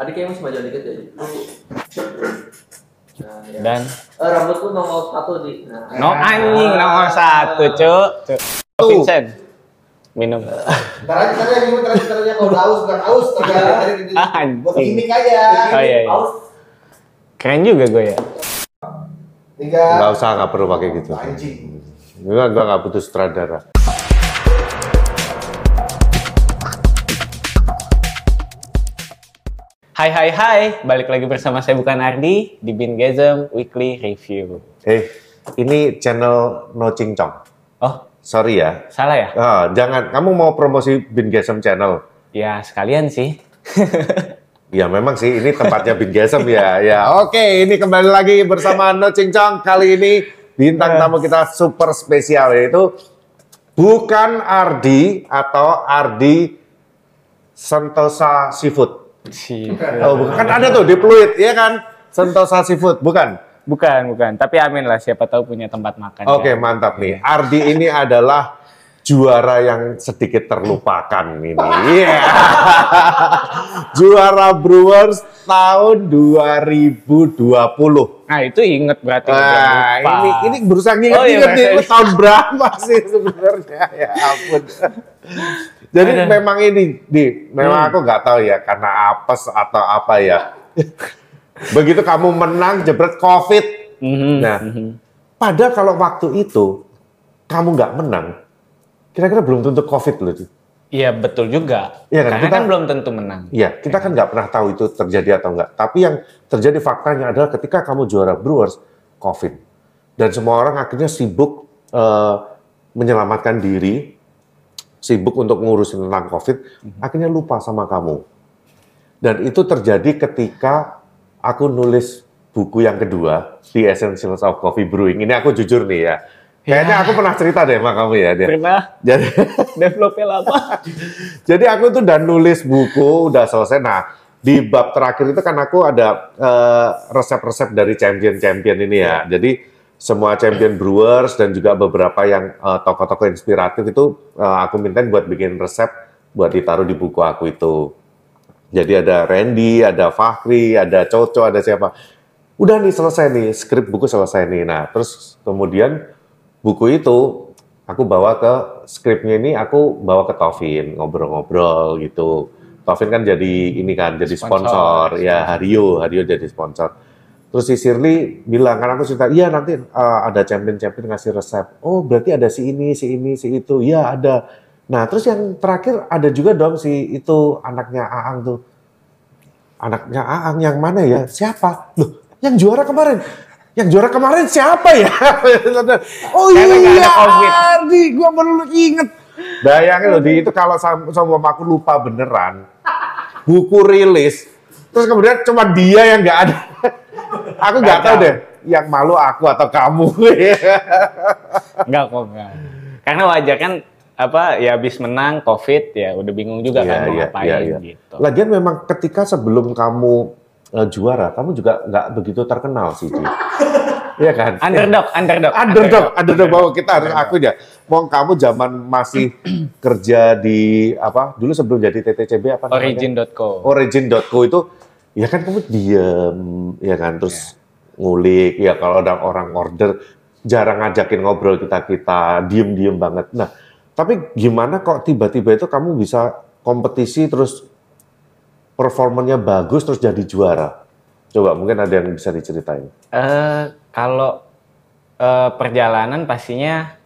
Adik kayaknya masih maju dikit ya. Nah, ya. Dan Eh, rambut lu nomor satu di. Nah, no anjing nomor satu, Cuk. Cuk. Vincent. Minum. Ntar aja, ntar aja, ntar aja, ntar aja. Kalau haus, bukan haus. Tergantung dari. Ah, anjing. Buat gimmick aja. Oh iya, iya. Keren juga gue ya. Tiga. Nggak usah, nggak perlu pakai gitu. Anjing. Enggak, enggak, nggak butuh sutradara. Hai hai hai, balik lagi bersama saya bukan Ardi di Bingasm Weekly Review. Eh, ini channel No Cincong. Oh, Sorry ya. salah ya? Ah, jangan, kamu mau promosi Bin Gesem channel? Ya sekalian sih. Ya memang sih ini tempatnya Bin Gesem ya. Ya oke ini kembali lagi bersama No Cincong. Kali ini bintang tamu kita super spesial yaitu bukan Ardi atau Ardi Sentosa Seafood. Si. Oh bukan kan ada tuh di Pluit ya kan Sentosa Seafood bukan? Bukan, bukan. Tapi amin lah, siapa tahu punya tempat makan. Oke ya. mantap nih. Ardi ini adalah juara yang sedikit terlupakan ini. Iya. juara Brewers tahun 2020. Nah itu inget berarti. Nah, ini ini berusaha nginget Oh, inget nih iya. ini tahun berapa sih sebenarnya ya ampun. Jadi Aduh. memang ini di memang Hmm. aku nggak tahu ya karena apes atau apa ya. Begitu kamu menang jebret covid. Mhm, Nah, mhm. Padahal kalau waktu itu kamu nggak menang, kira-kira belum tentu covid loh. Di. Iya betul juga. Iya kan, Karena kita- kan belum tentu menang. Iya, kita kan nggak pernah tahu itu terjadi atau enggak. Tapi yang terjadi faktanya adalah ketika kamu juara Brewers, COVID. Dan semua orang akhirnya sibuk eh, menyelamatkan diri, sibuk untuk ngurusin tentang COVID, akhirnya lupa sama kamu. Dan itu terjadi ketika aku nulis buku yang kedua, The Essentials of Coffee Brewing. Ini aku jujur nih ya. Kayaknya aku pernah cerita deh sama kamu ya. Dia. Terima Jadi, developnya lama. jadi aku tuh udah nulis buku, udah selesai. Nah, di bab terakhir itu kan aku ada eh, resep-resep dari champion-champion ini ya. Jadi semua champion brewers dan juga beberapa yang eh, tokoh-tokoh inspiratif itu eh, aku mintain buat bikin resep buat ditaruh di buku aku itu. Jadi ada Randy, ada Fahri, ada Coco, ada siapa. Udah nih selesai nih, skrip buku selesai nih. Nah, terus kemudian buku itu aku bawa ke skripnya ini aku bawa ke Tovin ngobrol-ngobrol gitu. Tovin kan jadi ini kan jadi sponsor, Sponsor. ya Hario, Hario jadi sponsor. Terus si Shirley bilang kan aku cerita, iya nanti uh, ada champion-champion ngasih resep. Oh berarti ada si ini, si ini, si itu. Iya ada. Nah terus yang terakhir ada juga dong si itu anaknya Aang tuh. Anaknya Aang yang mana ya? Siapa? Loh yang juara kemarin. Yang juara kemarin siapa ya? oh iya. Ardi, gua baru inget. Bayangin loh, di itu kalau sama, aku lupa beneran. Buku rilis, terus kemudian cuma dia yang nggak ada. aku nggak tahu deh, yang malu aku atau kamu. Enggak kok enggak. Karena wajar kan apa ya habis menang covid ya udah bingung juga Iya, kan mau iya, ngapain iya, iya. gitu. Lagian memang ketika sebelum kamu eh, juara, kamu juga nggak begitu terkenal sih. Iya kan? Underdog, underdog. underdog, underdog bahwa kita harus aku ya. Mau kamu zaman masih kerja di apa? Dulu sebelum jadi TTCB apa? Origin.co. Origin.co itu ya kan kamu diem ya kan terus ngulik ya kalau ada orang order jarang ngajakin ngobrol kita kita diem diem banget nah tapi gimana kok tiba-tiba itu kamu bisa kompetisi terus performanya bagus terus jadi juara. Coba mungkin ada yang bisa diceritain. Eh kalau eh, perjalanan pastinya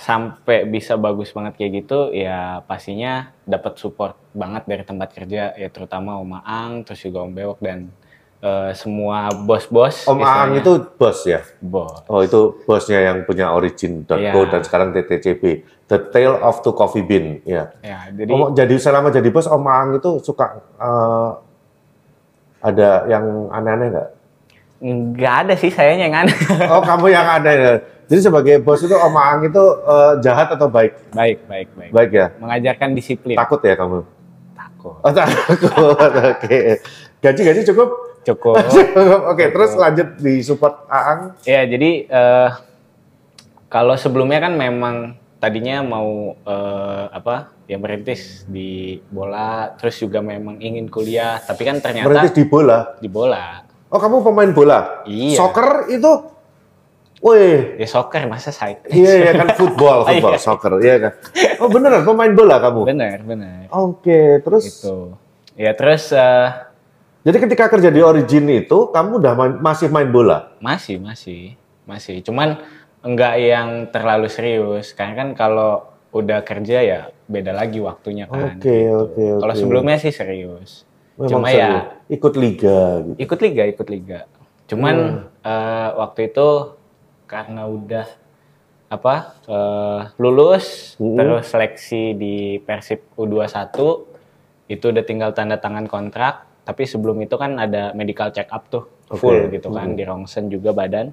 sampai bisa bagus banget kayak gitu ya pastinya dapat support banget dari tempat kerja ya terutama Om Aang terus juga Om Bewok dan eh, semua bos-bos Om Aang istilahnya. itu bos ya bos. oh itu bosnya yang punya Origin.co Iya. dan sekarang TTCB The Tale of Two Coffee Bean ya Ya, jadi Om, jadi selama jadi bos Om Aang itu suka eh, ada yang aneh-aneh nggak? nggak ada sih sayanya yang aneh. Oh kamu yang aneh. ya. Jadi sebagai bos itu Om Aang itu eh, jahat atau baik? baik, baik, baik. Baik ya. Mengajarkan disiplin. Takut ya kamu? Takut. Oh takut. Oke. Gaji-gaji cukup? Cukup. Oke. Terus lanjut di support Aang. Ya, jadi eh, kalau sebelumnya kan memang tadinya mau eh, apa ya merintis di bola terus juga memang ingin kuliah tapi kan ternyata Merintis di bola. di bola Oh, kamu pemain bola? Iya. Soccer itu? Wih, ya soccer masa side iya iya kan football, football, Iya. soccer, iya kan. Oh beneran pemain bola kamu? bener bener Oke, terus itu ya terus eh, jadi ketika kerja di Origin itu kamu udah main- masih main bola? masih masih masih cuman enggak yang terlalu serius karena kan kalau udah kerja ya beda lagi waktunya kan Oke, gitu. oke, oke. kalau sebelumnya sih serius Memang Cuma seru. ya- ikut liga gitu. ikut liga ikut liga cuman eh, waktu itu karena udah apa eh, lulus Mm-mm. terus seleksi di Persib U21 itu udah tinggal tanda tangan kontrak tapi sebelum itu kan ada medical check up tuh full gitu kan Mm. di rongsen juga badan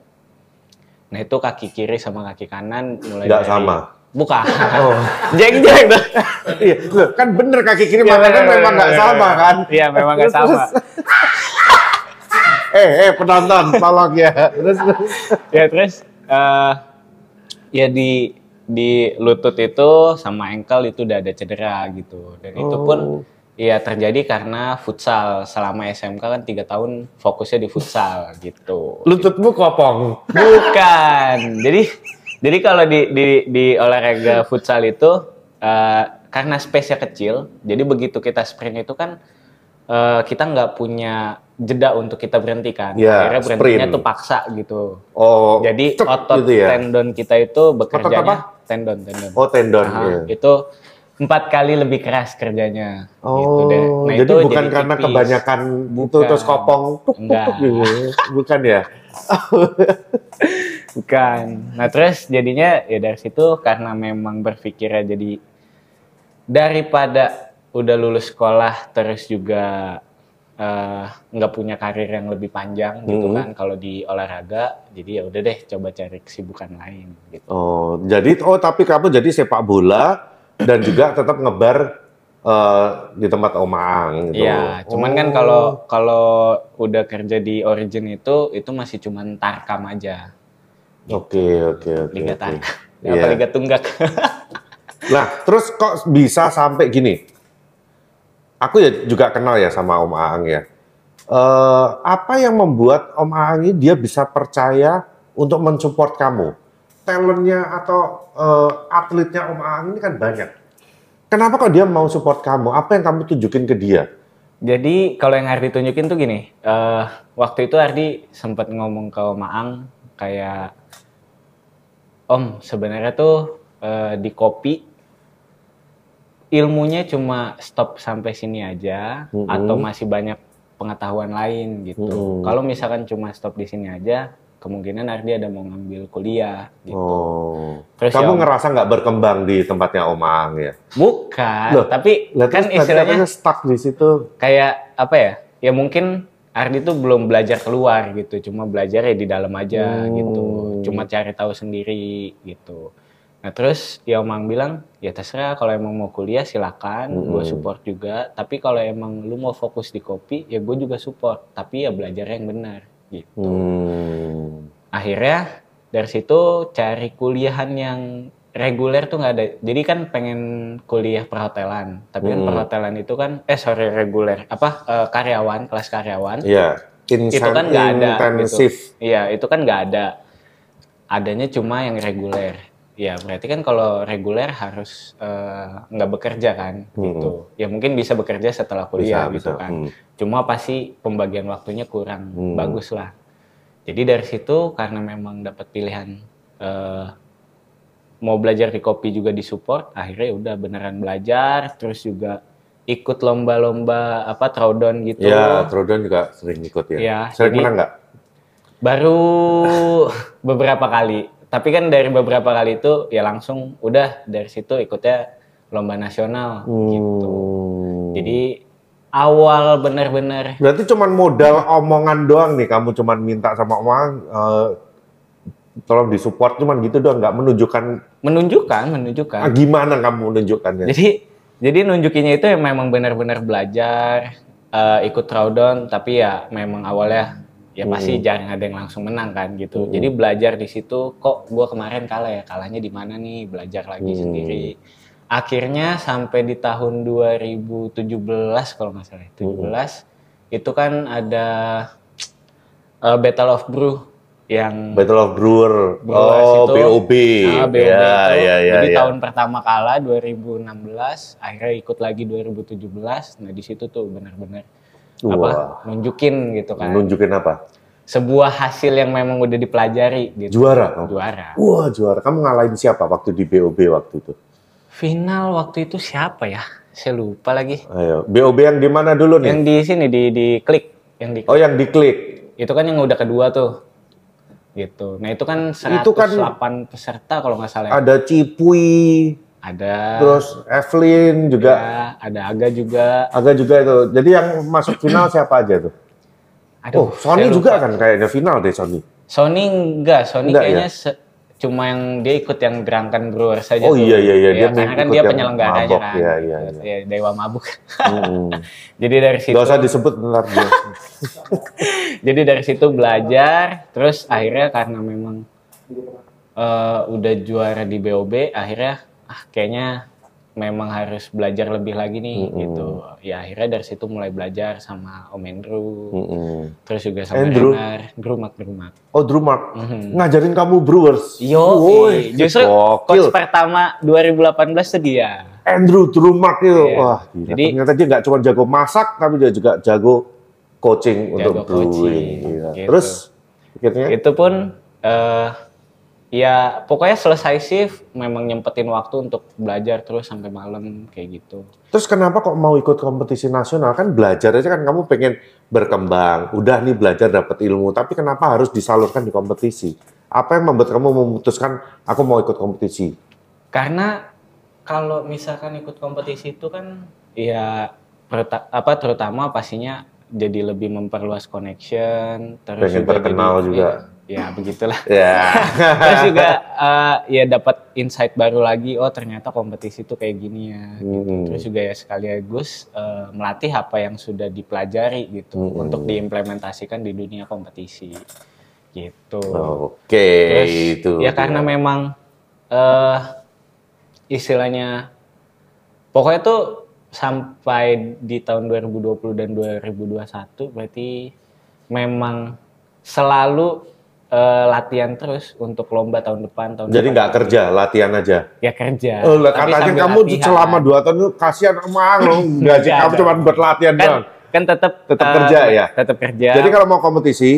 nah itu kaki kiri sama kaki kanan mulai Nggak dari- sama? bukan Oh. jeng jeng Iya, kan bener kaki kiri Iya, makanya memang nggak sama kan? Iya, memang nggak sama. eh, eh penonton, tolong ya. Terus, terus. ya terus eh ya di di lutut itu sama ankle itu udah ada cedera gitu dan itu pun Oh. ya terjadi karena futsal selama SMK kan tiga tahun fokusnya di futsal gitu lututmu kopong. bukan jadi jadi kalau di di di olahraga futsal itu eh, karena space-nya kecil jadi begitu kita sprint itu kan eh, kita nggak punya jeda untuk kita berhentikan Ya, akhirnya berhentinya sprint. tuh paksa gitu Oh, jadi cek otot gitu ya. tendon kita itu bekerjanya apa? tendon tendon. Oh, tendon. Aha, iya. Itu empat kali lebih keras kerjanya. gitu deh. Oh, Nah, jadi itu bukan karena tipis. kebanyakan Bukan. terus kopong tuk tuk tuk gitu. Bukan ya? Bukan. Nah terus jadinya ya dari situ karena memang berpikirnya jadi daripada udah lulus sekolah terus juga eh, nggak punya karir yang lebih panjang gitu Mhm. kan kalau di olahraga jadi ya udah deh coba cari kesibukan lain gitu. Oh, jadi oh tapi kamu jadi sepak bola dan juga tetap ngebar eh, di tempat Om Aang gitu. Iya, cuman kan Oh. kalau kalau udah kerja di Origin itu itu masih cuman tarkam aja. Oke, oke, oke. Liga oke. tarkam. Apa liga tunggak? Nah, terus kok bisa sampai gini? Aku ya juga kenal ya sama Om Aang ya. Eh, apa yang membuat Om Aang ini dia bisa percaya untuk mensupport kamu? Talentnya atau eh, atletnya Om Aang ini kan banyak. Kenapa kok dia mau support kamu? Apa yang kamu tunjukin ke dia? Jadi kalau yang Ardi tunjukin tuh gini, eh, waktu itu Ardi sempat ngomong ke Om Aang kayak, Om sebenarnya tuh eh, di kopi ilmunya cuma stop sampai sini aja Mhm. atau masih banyak pengetahuan lain gitu. Mhm. Kalau misalkan cuma stop di sini aja, kemungkinan Ardi ada mau ngambil kuliah gitu. Oh, Terus kamu ya, ngerasa nggak berkembang di tempatnya Om Aang ya? Bukan, Loh, tapi Lah, kan istilahnya stuck di situ. kayak apa ya? Ya mungkin Ardi tuh belum belajar keluar gitu, cuma belajar ya di dalam aja Hmm. gitu, cuma cari tahu sendiri gitu. Nah terus ya Om Ang bilang, ya terserah kalau emang mau kuliah silakan, gue Hmm. support juga. Tapi kalau emang lu mau fokus di kopi, ya gue juga support. Tapi ya belajar yang benar gitu. Hmm. Akhirnya dari situ cari kuliahan yang reguler tuh nggak ada. Jadi kan pengen kuliah perhotelan, tapi kan Hmm. perhotelan itu kan, eh sorry reguler, apa eh, karyawan, kelas karyawan, Iya, itu kan nggak ada. intensif. Gitu. Iya, itu kan nggak ada. Adanya cuma yang reguler. Ya berarti kan kalau reguler harus eh, nggak bekerja kan, gitu. Ya mungkin bisa bekerja setelah kuliah Bisa, gitu bisa. kan. Hmm. Cuma pasti pembagian waktunya kurang Hmm. bagus lah. Jadi dari situ karena memang dapat pilihan eh, mau belajar di kopi juga disupport, akhirnya ya udah beneran belajar, terus juga ikut lomba-lomba apa throwdown gitu. Ya, Trodon juga sering ikut ya. Iya, sering jadi- menang nggak? Baru beberapa kali. Tapi kan dari beberapa kali itu ya langsung udah dari situ ikutnya lomba nasional gitu. Hmm. Jadi awal bener-bener Berarti cuman modal omongan doang nih, kamu cuman minta sama orang, eh, tolong disupport, cuman gitu doang, nggak menunjukkan menunjukkan, menunjukkan. ah, gimana kamu menunjukkannya. Jadi jadi nunjukinnya itu yang memang benar-benar belajar, eh, ikut throwdown, tapi ya memang awalnya ya pasti Hmm. jarang ada yang langsung menang kan gitu. Jadi belajar di situ kok gua kemarin kalah ya, kalahnya di mana nih, belajar lagi Hmm. sendiri. Akhirnya sampai di tahun 2017 kalau nggak salah, 17 itu kan ada eh, Battle of Brew yang Battle of Brewer. Brewers oh, itu, BOB. Ah, BOB ya, itu. ya, ya, Jadi ya. tahun pertama kalah 2016, akhirnya ikut lagi 2017. Nah di situ tuh benar-benar apa Wah. nunjukin gitu kan. Nunjukin apa? Sebuah hasil yang memang udah dipelajari gitu. Juara kamu? Juara. Wah, juara. Kamu ngalahin siapa waktu di BOB waktu itu? Final waktu itu siapa ya? Saya lupa lagi. Ayo, BOB yang di mana dulu nih? Yang di sini di di klik, yang di Oh, yang diklik. itu kan yang udah kedua tuh. Gitu. Nah, itu kan 108 Itu kan- peserta kalau nggak salah. ya. Ada Cipui, Ada terus Evelyn juga. ya, ada Aga juga. Agak juga itu. Jadi yang masuk final siapa aja tuh? Aduh, oh, Sony juga lupa. kan kayaknya final deh Sony. Sony enggak, Sony Enggak, kayaknya se- cuma yang dia ikut yang Drunken Brewers saja Oh, tuh. iya, iya, iya. Dia karena kan dia yang penyelenggaranya mabok, kan. iya, iya, Ya, Dewa Mabuk. Hmm. Jadi dari situ Gak usah disebut ntar dia. jadi dari situ belajar, terus akhirnya karena memang eh, udah juara di BOB, akhirnya ah kayaknya memang harus belajar lebih lagi nih Mm-mm. gitu. Ya akhirnya dari situ mulai belajar sama Om Andrew, Mm-mm. terus juga sama Andrew? Renar, Drumak Drumak. Oh, Drew Mark. Mhm. Ngajarin kamu Brewers. Yo, Woi, justru coach pertama 2018 tuh dia. Andrew Drew Mark itu. Iya. Wah, gila. Jadi- ternyata dia nggak cuma jago masak, tapi dia juga jago coaching Jago untuk brewing. coaching, Gila. gitu. Terus akhirnya Itu pun eh ya pokoknya selesai shift memang nyempetin waktu untuk belajar terus sampai malam kayak gitu. Terus kenapa kok mau ikut kompetisi nasional? Kan belajar aja kan kamu pengen berkembang. Udah nih belajar dapat ilmu, tapi kenapa harus disalurkan di kompetisi? Apa yang membuat kamu memutuskan aku mau ikut kompetisi? Karena kalau misalkan ikut kompetisi itu kan ya apa terutama pastinya jadi lebih memperluas connection terus Pengen juga terkenal jadi- juga. Ya, ya begitulah. Ya. terus juga eh, ya dapat insight baru lagi oh ternyata kompetisi itu kayak gini ya Hmm. terus juga ya sekaligus eh, melatih apa yang sudah dipelajari gitu Hmm. untuk diimplementasikan di dunia kompetisi gitu Oke, terus itu. ya karena memang eh istilahnya pokoknya tuh sampai di tahun 2020 dan 2021 berarti memang selalu eh, latihan terus untuk lomba tahun depan tahun Jadi nggak kerja, latihan aja. ya kerja Oh, lah, Tapi katanya kamu latihan. selama dua tahun itu kasihan sama lo, gaji kamu cuma buat latihan kan doang. kan tetap Tetap kerja ya? tetap kerja Jadi kalau mau kompetisi,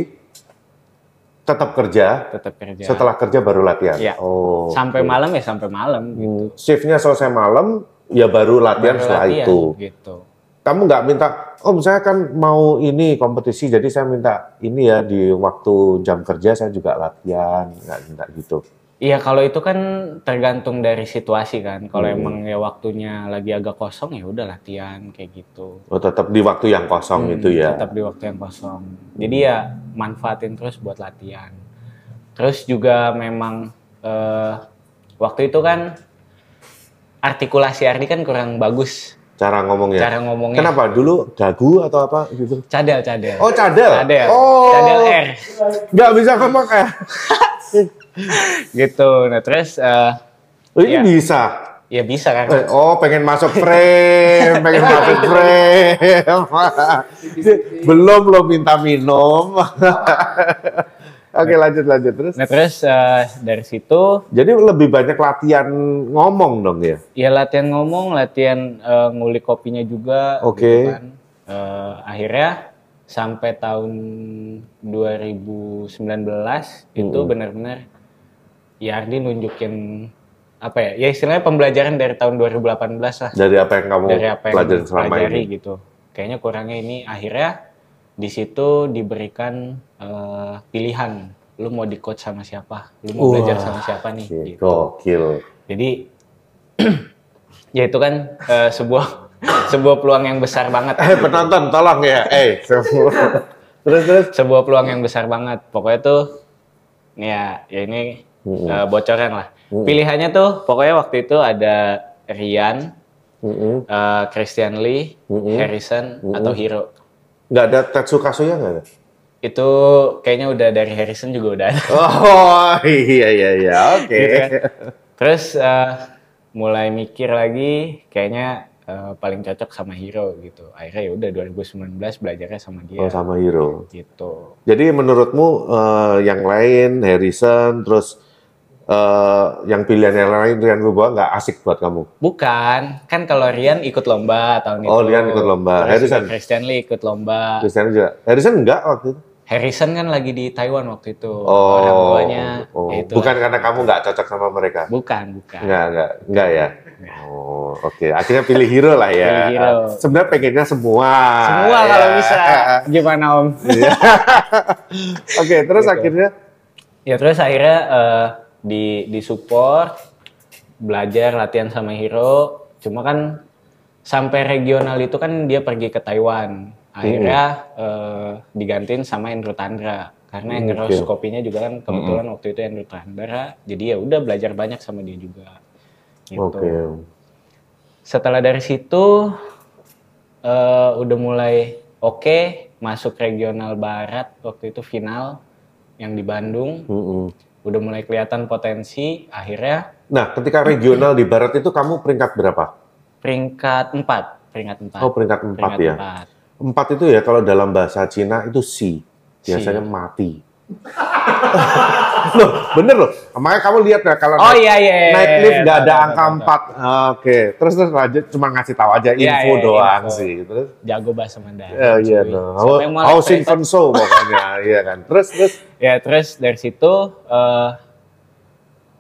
tetap kerja, tetap kerja setelah kerja baru latihan. Iya. Oh. sampai oke. malam ya sampai malam gitu Hmm, Shiftnya selesai malam, ya baru latihan Baru setelah latihan, itu. gitu Kamu nggak minta, oh saya kan mau ini kompetisi, jadi saya minta ini ya di waktu jam kerja saya juga latihan, nggak minta gitu. Iya kalau itu kan tergantung dari situasi kan. Kalau Hmm. emang ya waktunya lagi agak kosong ya udah latihan kayak gitu. Oh tetap di waktu yang kosong Hmm, itu ya. Tetap di waktu yang kosong. Jadi ya manfaatin terus buat latihan. Terus juga memang eh, waktu itu kan artikulasi Ardi kan kurang bagus Cara ngomongnya. cara ngomongnya. Kenapa? Dulu dagu atau apa gitu? Cadel cadel. Oh cadel. Cadel. Oh. Cadel R. Nggak bisa ngomong eh. Gitu. Nah terus eh, Oh, ini Iya. bisa. ya bisa kan. Eh, Oh, pengen masuk frame, pengen masuk frame. Belum lo minta minum. Oke, lanjut lanjut terus. Nah terus eh, dari situ Jadi lebih banyak latihan ngomong dong ya. ya latihan ngomong, latihan eh, ngulik kopinya juga. Oke. gitu kan. Eh, akhirnya sampai tahun 2019 itu benar-benar ya Ardi nunjukin apa ya? Ya istilahnya pembelajaran dari tahun 2018 lah. Dari apa yang kamu dari apa yang pelajarin selama pelajari ini. gitu. Kayaknya kurangnya ini akhirnya di situ diberikan eh, pilihan. Lu mau di coach sama siapa? Lu mau belajar Wah, sama siapa nih? Gitu. Gokil. Jadi ya itu kan eh, sebuah sebuah peluang yang besar banget. Eh penonton tolong ya. Eh semua. terus terus. Sebuah peluang yang besar banget. Pokoknya tuh ya ya ini Mm-mm. eh, bocoran lah. Mm. Pilihannya tuh pokoknya waktu itu ada Rian, Mm-mm. eh, Christian Lee, Mm-mm. Harrison Mm-mm. atau Hiro. Nggak ada Tetsu Kasuya nggak ada? Itu kayaknya udah dari Harrison juga udah ada. Oh iya iya iya oke. Gitu kan. Terus eh, mulai mikir lagi kayaknya eh, paling cocok sama Hero gitu. Akhirnya ya udah 2019 belajarnya sama dia Oh sama Hero. gitu. Jadi menurutmu eh, yang lain Harrison terus eh, yang pilihan yang lain Rian Wibowo nggak asik buat kamu? Bukan, kan kalau Rian ikut lomba tahun itu. Oh, Rian ikut lomba. Terus Harrison? Christian Lee ikut lomba. Christian juga. Harrison enggak waktu itu? Harrison kan lagi di Taiwan waktu itu. Oh, Orang tuanya oh. ya itu. bukan karena kamu nggak cocok sama mereka? Bukan, bukan. Enggak, enggak, enggak ya. Oh, oke. Akhirnya pilih hero lah ya. Pilih hero. Sebenarnya pengennya semua. Semua ya. kalau bisa. Gimana Om? Iya. Oke, terus Gitu. akhirnya Ya terus akhirnya eh, di di support belajar latihan sama Hero. Cuma kan sampai regional itu kan dia pergi ke Taiwan. Akhirnya eh, digantiin sama Andrew Tandra karena yang Hmm, ngeros oke. kopinya juga kan kebetulan waktu itu Andrew Tandra. Jadi ya udah belajar banyak sama dia juga. Gitu. Oke. Setelah dari situ eh, udah mulai oke masuk regional barat waktu itu final yang di Bandung Mm-mm. udah mulai kelihatan potensi akhirnya Nah, ketika regional di barat itu kamu peringkat berapa? peringkat 4 peringkat 4 Oh, peringkat empat peringkat ya. empat. Empat itu ya kalau dalam bahasa Cina itu si. Biasanya Si. mati. loh, bener loh. Makanya kamu lihat ya kalau oh naik, iya iya iya, naik iya, lift iya, nggak tahu, ada angka empat. Oke, terus terus lanjut cuma ngasih tahu aja Iya, info iya, doang info. sih. Terus jago bahasa Mandarin Ya, iya mau Housing les Konso pokoknya, iya kan. Terus terus ya terus dari situ eh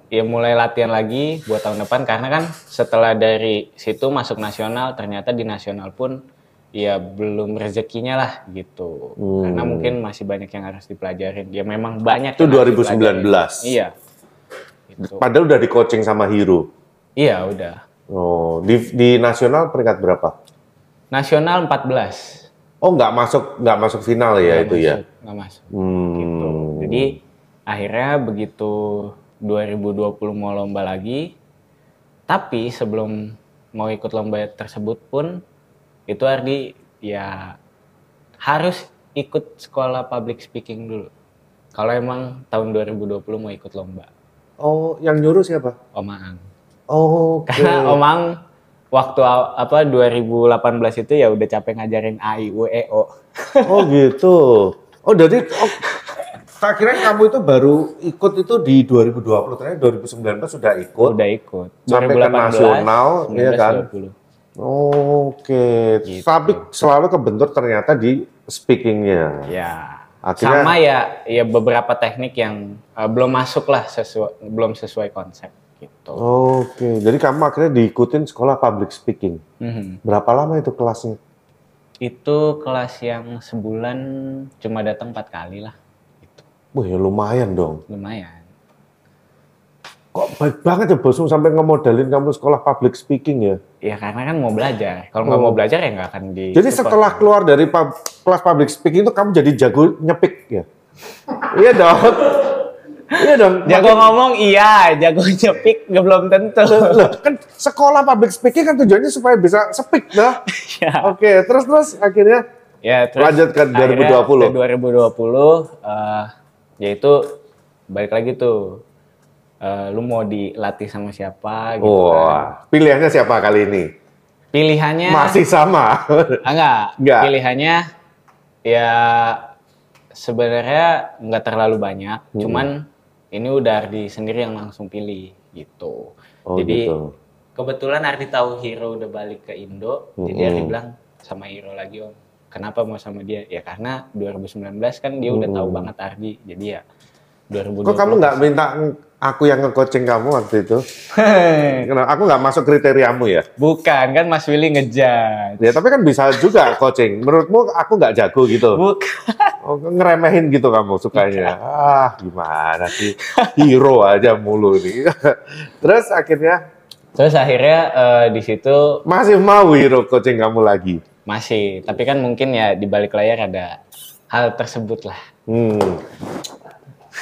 ya mulai latihan lagi buat tahun depan karena kan setelah dari situ masuk nasional ternyata di nasional pun ya belum rezekinya lah gitu Hmm. karena mungkin masih banyak yang harus dipelajarin ya memang banyak Itu yang harus 2019. dipelajarin. iya gitu. padahal udah di coaching sama Hero. iya udah Oh, di, di nasional peringkat berapa? nasional 14 Oh, nggak masuk nggak masuk final ya Nggak itu ya. masuk, nggak masuk Hmm. gitu. Jadi akhirnya begitu 2020 mau lomba lagi, tapi sebelum mau ikut lomba tersebut pun itu Ardi ya harus ikut sekolah public speaking dulu. Kalau emang tahun 2020 mau ikut lomba, Oh, yang nyuruh siapa? Om Aang. Oh, oke. Karena Om Aang waktu apa 2018 itu ya udah capek ngajarin A I U E O. Oh gitu. Oh jadi oh, tak kira kamu itu baru ikut itu di 2020, ternyata 2019 sudah ikut. Udah ikut. Sampai ke nasional, iya kan? 20. Oke. Gitu. Tapi selalu kebentur ternyata di speakingnya. Ya. Akhirnya- Sama ya, ya beberapa teknik yang eh, belum masuk lah sesuai belum sesuai konsep gitu. Oke. Jadi kamu akhirnya diikutin sekolah public speaking. Mhm. Berapa lama itu kelasnya? Itu kelas yang sebulan cuma datang empat kali lah. Gitu. Wah ya lumayan dong. Lumayan. Kok baik banget ya bosmu sampai ngemodalin kamu sekolah public speaking ya? Ya karena kan mau belajar. Kalau nggak Oh. mau belajar ya nggak akan di. Jadi setelah keluar dari pub- kelas public speaking itu kamu jadi jago nyepik ya? iya dong. Iya dong. Jago ngomong iya, jago nyepik nggak belum tentu. Loh, kan sekolah public speaking kan tujuannya supaya bisa speak dah. ya. Oke, terus terus akhirnya Ya, terus Lanjut ke akhirnya 2020. Ke 2020 eh yaitu balik lagi tuh eh, lu mau dilatih sama siapa gitu kan. wah, pilihannya siapa kali ini? Pilihannya Masih sama. ah, enggak. Enggak. Pilihannya ya sebenarnya nggak terlalu banyak, Hmm. cuman ini udah Ardi sendiri yang langsung pilih gitu. Oh, Jadi gitu. kebetulan Ardi tahu Hero udah balik ke Indo, jadi Mm-mm. Ardi bilang sama Hero lagi om. Kenapa mau sama dia? Ya karena 2019 kan dia udah tahu banget Ardi, jadi ya 2020. Kok kamu nggak minta aku yang nge-coaching kamu waktu itu? Kenapa? Aku nggak masuk kriteriamu ya? Bukan kan Mas Willy ngejudge. Ya, tapi kan bisa juga coaching. Menurutmu aku nggak jago gitu? Bukan. Oh, ngeremehin gitu kamu sukanya. Ah, gimana sih? Hero aja mulu nih. Terus akhirnya Terus akhirnya eh, di situ masih mau hero coaching kamu lagi. Masih, tapi kan mungkin ya di balik layar ada hal tersebut lah. Hmm.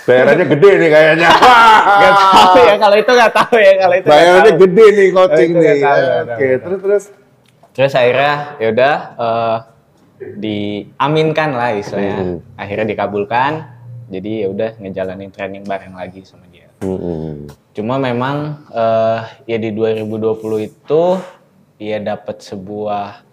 Bayarannya gede nih kayaknya. Gak tahu ya kalau itu gak tahu ya kalau itu. Bayarannya gede nih coaching Oh, nih. tahu, Oke, tahu. terus terus. Terus akhirnya yaudah eh, diaminkan lah istilahnya. Mhm. Akhirnya dikabulkan. Jadi ya udah ngejalanin training bareng lagi sama dia. Mm-mm. Cuma memang eh, ya di 2020 itu ya dapat sebuah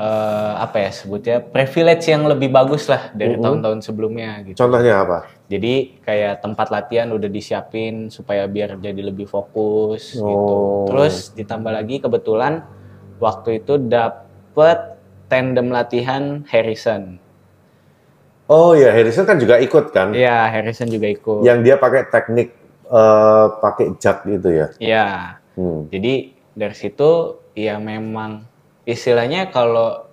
eh, apa ya sebutnya privilege yang lebih bagus lah dari tahun-tahun sebelumnya gitu. Contohnya apa? Jadi kayak tempat latihan udah disiapin supaya biar jadi lebih fokus gitu. Oh. Terus ditambah lagi kebetulan waktu itu dapet tandem latihan Harrison. Oh ya, Harrison kan juga ikut kan? Iya, Harrison juga ikut. Yang dia pakai teknik eh, pakai jack gitu ya. Iya. Hmm. Jadi dari situ ya memang istilahnya kalau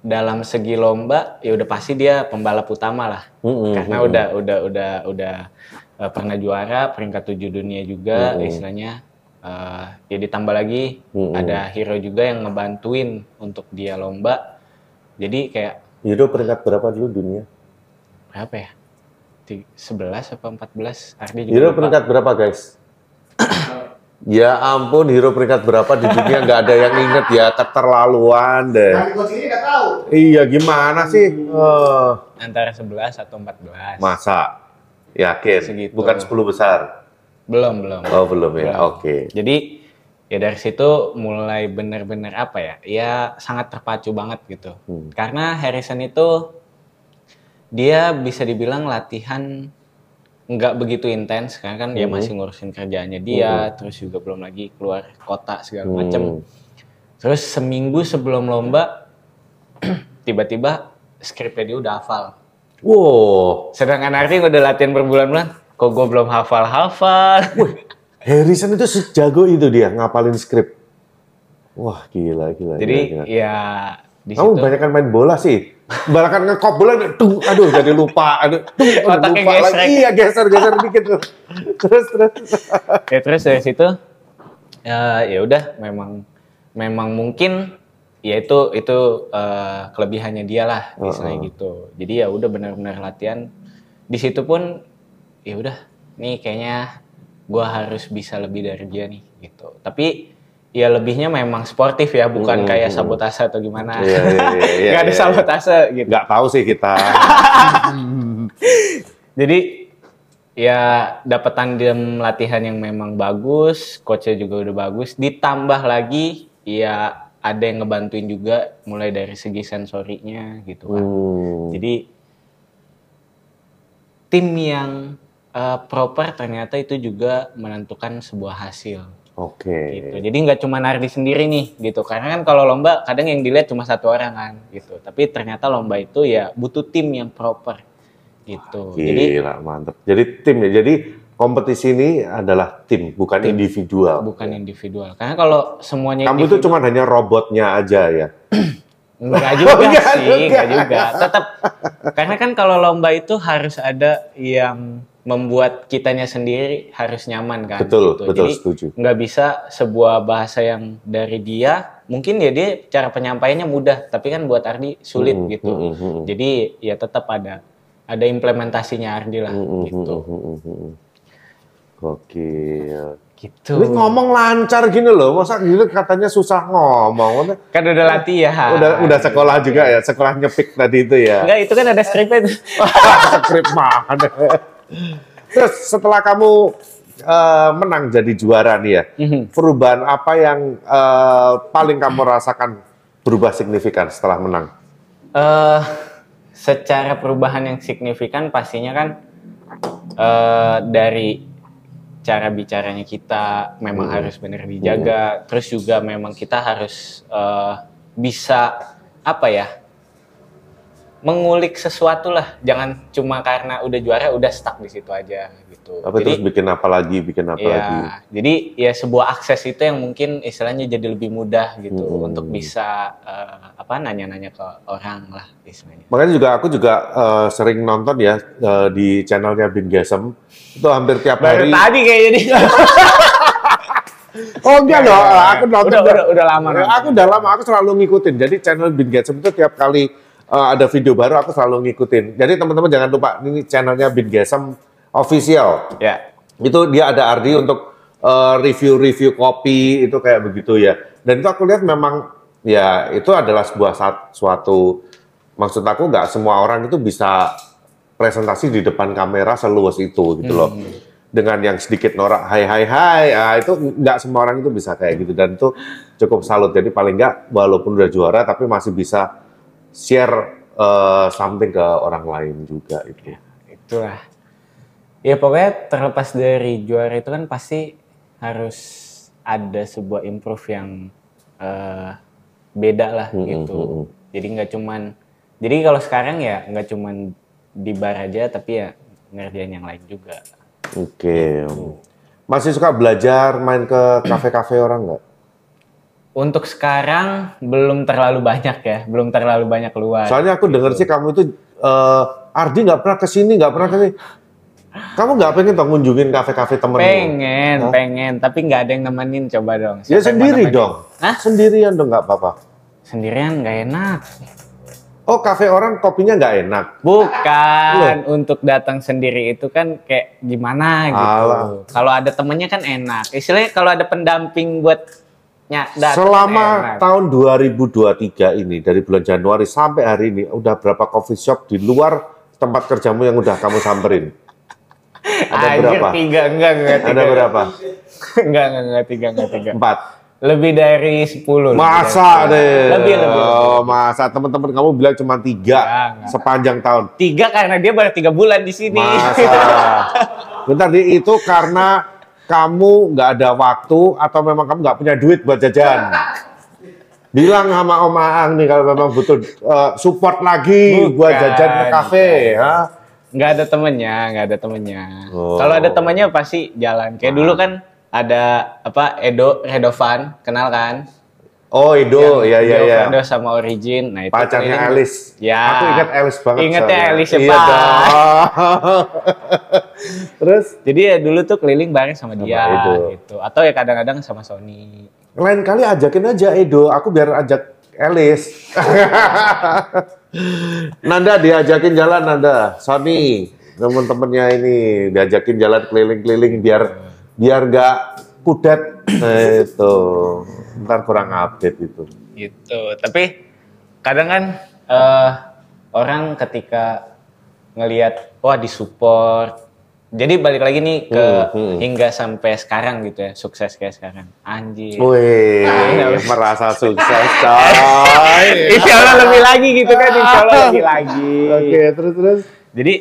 dalam segi lomba ya udah pasti dia pembalap utama lah. Mm-mm. Karena udah udah udah udah eh, pernah juara peringkat tujuh dunia juga Mm-mm. istilahnya. Eh, ya ditambah lagi Mm-mm. ada hero juga yang ngebantuin untuk dia lomba. Jadi kayak Euro peringkat berapa dulu dunia? berapa ya? Ti- 11 apa 14? Ardi juga Hero lupa. peringkat berapa guys? ya ampun, hero peringkat berapa di dunia nggak ada yang inget ya keterlaluan deh. Iya gimana sih? Eh, antara 11 atau 14. masa? Yakin? Segitu. Bukan 10 besar? Belum, belum. Oh belum ya? Oke. Jadi ya dari situ mulai bener-bener apa ya? Ya sangat terpacu banget gitu. Hmm. Karena Harrison itu dia bisa dibilang latihan nggak begitu intens karena kan dia Mhm. masih ngurusin kerjaannya dia, terus juga belum lagi keluar kota segala Hmm. macem. Terus seminggu sebelum lomba tiba-tiba skripnya dia udah hafal. Wow, Sedangkan Ardi udah latihan berbulan-bulan, kok gue belum hafal-hafal. Harrison itu sejago itu dia ngapalin skrip. Wah gila gila. Jadi gila, gila. ya di Kamu situ banyak main bola sih. Balakan ngekop bola, tuh, aduh jadi lupa, aduh, tuh, aduh, lupa gesrek. lagi. Iya geser geser dikit tuh. Terus terus. ya terus dari situ ya ya udah memang memang mungkin ya itu itu eh, kelebihannya dia lah misalnya gitu jadi ya udah benar-benar latihan di situ pun ya udah nih kayaknya gua harus bisa lebih dari dia nih gitu tapi ya lebihnya memang sportif ya bukan Hmm, kayak hmm. sabotase atau gimana Iya, iya, iya, iya, nggak ada iya. sabotase gitu Nggak tahu sih kita. Jadi ya dapat tandem latihan yang memang bagus, coachnya juga udah bagus. Ditambah lagi ya ada yang ngebantuin juga mulai dari segi sensorinya gitu kan. Hmm. Jadi tim yang eh, proper ternyata itu juga menentukan sebuah hasil Oke. gitu. Jadi nggak cuma Nardi sendiri nih gitu. Karena kan kalau lomba kadang yang dilihat cuma satu orang kan gitu. Tapi ternyata lomba itu ya butuh tim yang proper gitu. Jadi Gila mantep. Jadi tim ya. Jadi kompetisi ini adalah tim, bukan individual. bukan individual. Karena kalau semuanya Kamu itu cuma hanya robotnya aja ya. Enggak juga Enggak sih, juga. enggak juga. Tetap karena kan kalau lomba itu harus ada yang membuat kitanya sendiri harus nyaman kan. Betul, gitu. betul Jadi setuju. nggak bisa sebuah bahasa yang dari dia mungkin ya dia cara penyampaiannya mudah, tapi kan buat Ardi sulit Hmm, gitu. hmm, hmm, hmm. Jadi ya tetap ada ada implementasinya Ardi lah Hmm, hmm, gitu. hmm, hmm, hmm, hmm. Gokil. Gitu. Ini ngomong lancar gini loh, masa gini katanya susah ngomong. Kan udah latihan. Udah udah sekolah juga ya, sekolah nyepik tadi itu ya. Enggak, itu kan ada skripnya. Skrip mana? Terus setelah kamu eh, menang jadi juara nih ya, Mhm. perubahan apa yang eh, paling kamu rasakan berubah signifikan setelah menang? eh secara perubahan yang signifikan pastinya kan eh dari cara bicaranya kita memang Hmm. harus benar dijaga, terus juga memang kita harus eh, bisa apa ya mengulik sesuatu lah, jangan cuma karena udah juara udah stuck di situ aja gitu. Tapi terus bikin apa lagi, bikin apa ya, lagi? jadi ya sebuah akses itu yang mungkin istilahnya jadi lebih mudah gitu Hmm. untuk bisa eh, apa nanya-nanya ke orang lah istilahnya. Makanya juga aku juga eh, sering nonton ya eh, di channelnya Bin Gesem itu hampir tiap Baru hari. tadi kayaknya nih. Oh enggak loh, aku nonton. Udah, udah, udah lama nonton. Aku udah lama, aku selalu ngikutin. Jadi channel Bin Gesem itu tiap kali eh, ada video baru aku selalu ngikutin. Jadi teman-teman jangan lupa ini channelnya Bin Gesem official. Ya. Itu dia ada Ardi untuk eh, review-review kopi itu kayak begitu ya. Dan itu aku lihat memang ya itu adalah sebuah suatu maksud aku nggak semua orang itu bisa presentasi di depan kamera seluas itu gitu loh. Dengan yang sedikit norak, hai hai hai, ah, itu nggak semua orang itu bisa kayak gitu dan itu cukup salut. Jadi paling nggak walaupun udah juara tapi masih bisa share eh, something ke orang lain juga itu. itulah ya pokoknya terlepas dari juara itu kan pasti harus ada sebuah improve yang eh, beda lah Mm-mm, gitu mm-mm. jadi nggak cuman jadi kalau sekarang ya nggak cuman di bar aja tapi ya ngerjain yang lain juga Oke. Masih suka belajar main ke kafe-kafe orang nggak? Untuk sekarang belum terlalu banyak ya belum terlalu banyak keluar Soalnya aku denger sih kamu itu eh, Ardi nggak pernah ke sini, nggak pernah ke sini. Kamu nggak pengen toh ngunjungin kafe-kafe temenmu? pengen Hah? pengen tapi nggak ada yang nemenin coba dong Ya Siapa mau sendiri dong. Hah? Sendirian dong nggak apa-apa. sendirian nggak enak Oh kafe orang kopinya nggak enak. Bukan untuk datang sendiri itu kan kayak gimana gitu. Kalau ada temennya kan enak. Istilahnya kalau ada pendamping buat Selama kan enak. tahun 2023 ini dari bulan Januari sampai hari ini udah berapa coffee shop di luar tempat kerjamu yang udah kamu samperin? Ada Anjir, berapa? Tiga enggak enggak tiga. Ada berapa? enggak enggak enggak tiga enggak tiga. Empat. Lebih dari sepuluh. Masa deh? 10. Lebih lebih. Oh, masa teman-teman kamu bilang cuma tiga Enggak, enggak. sepanjang tahun. Tiga karena dia baru tiga bulan di sini. Masa? Bentar, di itu karena kamu nggak ada waktu atau memang kamu nggak punya duit buat jajan? Bilang sama Om Aang nih kalau memang butuh eh, support lagi buat Bukan, jajan ke kafe, ya. Nggak ada temennya, nggak ada temennya. Oh. Kalau ada temennya pasti jalan. Kayak dulu kan ada apa Edo Redovan, kenal kan? Oh, Edo, ya ya ya. Edo sama Origin. Nah, itu Pacarnya Alice. Ya. Aku ingat Alice banget. Ingatnya. Alice ya, Iya. Terus Jadi ya dulu tuh keliling bareng sama Sama dia Edo. gitu. Atau ya kadang-kadang sama Sony. lain kali ajakin aja Edo, aku biar ajak Alice. Nanda diajakin jalan Nanda, Sony, temen-temennya ini diajakin jalan keliling-keliling biar biar nggak kudet. Nah, itu, ntar kurang update itu. Gitu. Tapi kadang kan eh, orang ketika ngelihat wah disupport. Jadi balik lagi nih ke Hmm, hmm. hingga sampai sekarang gitu ya, sukses kayak sekarang. Anjir. Wih, merasa sukses coy. Insya Allah lebih lagi gitu kan, insya Allah lebih lagi. Oke, terus terus. Jadi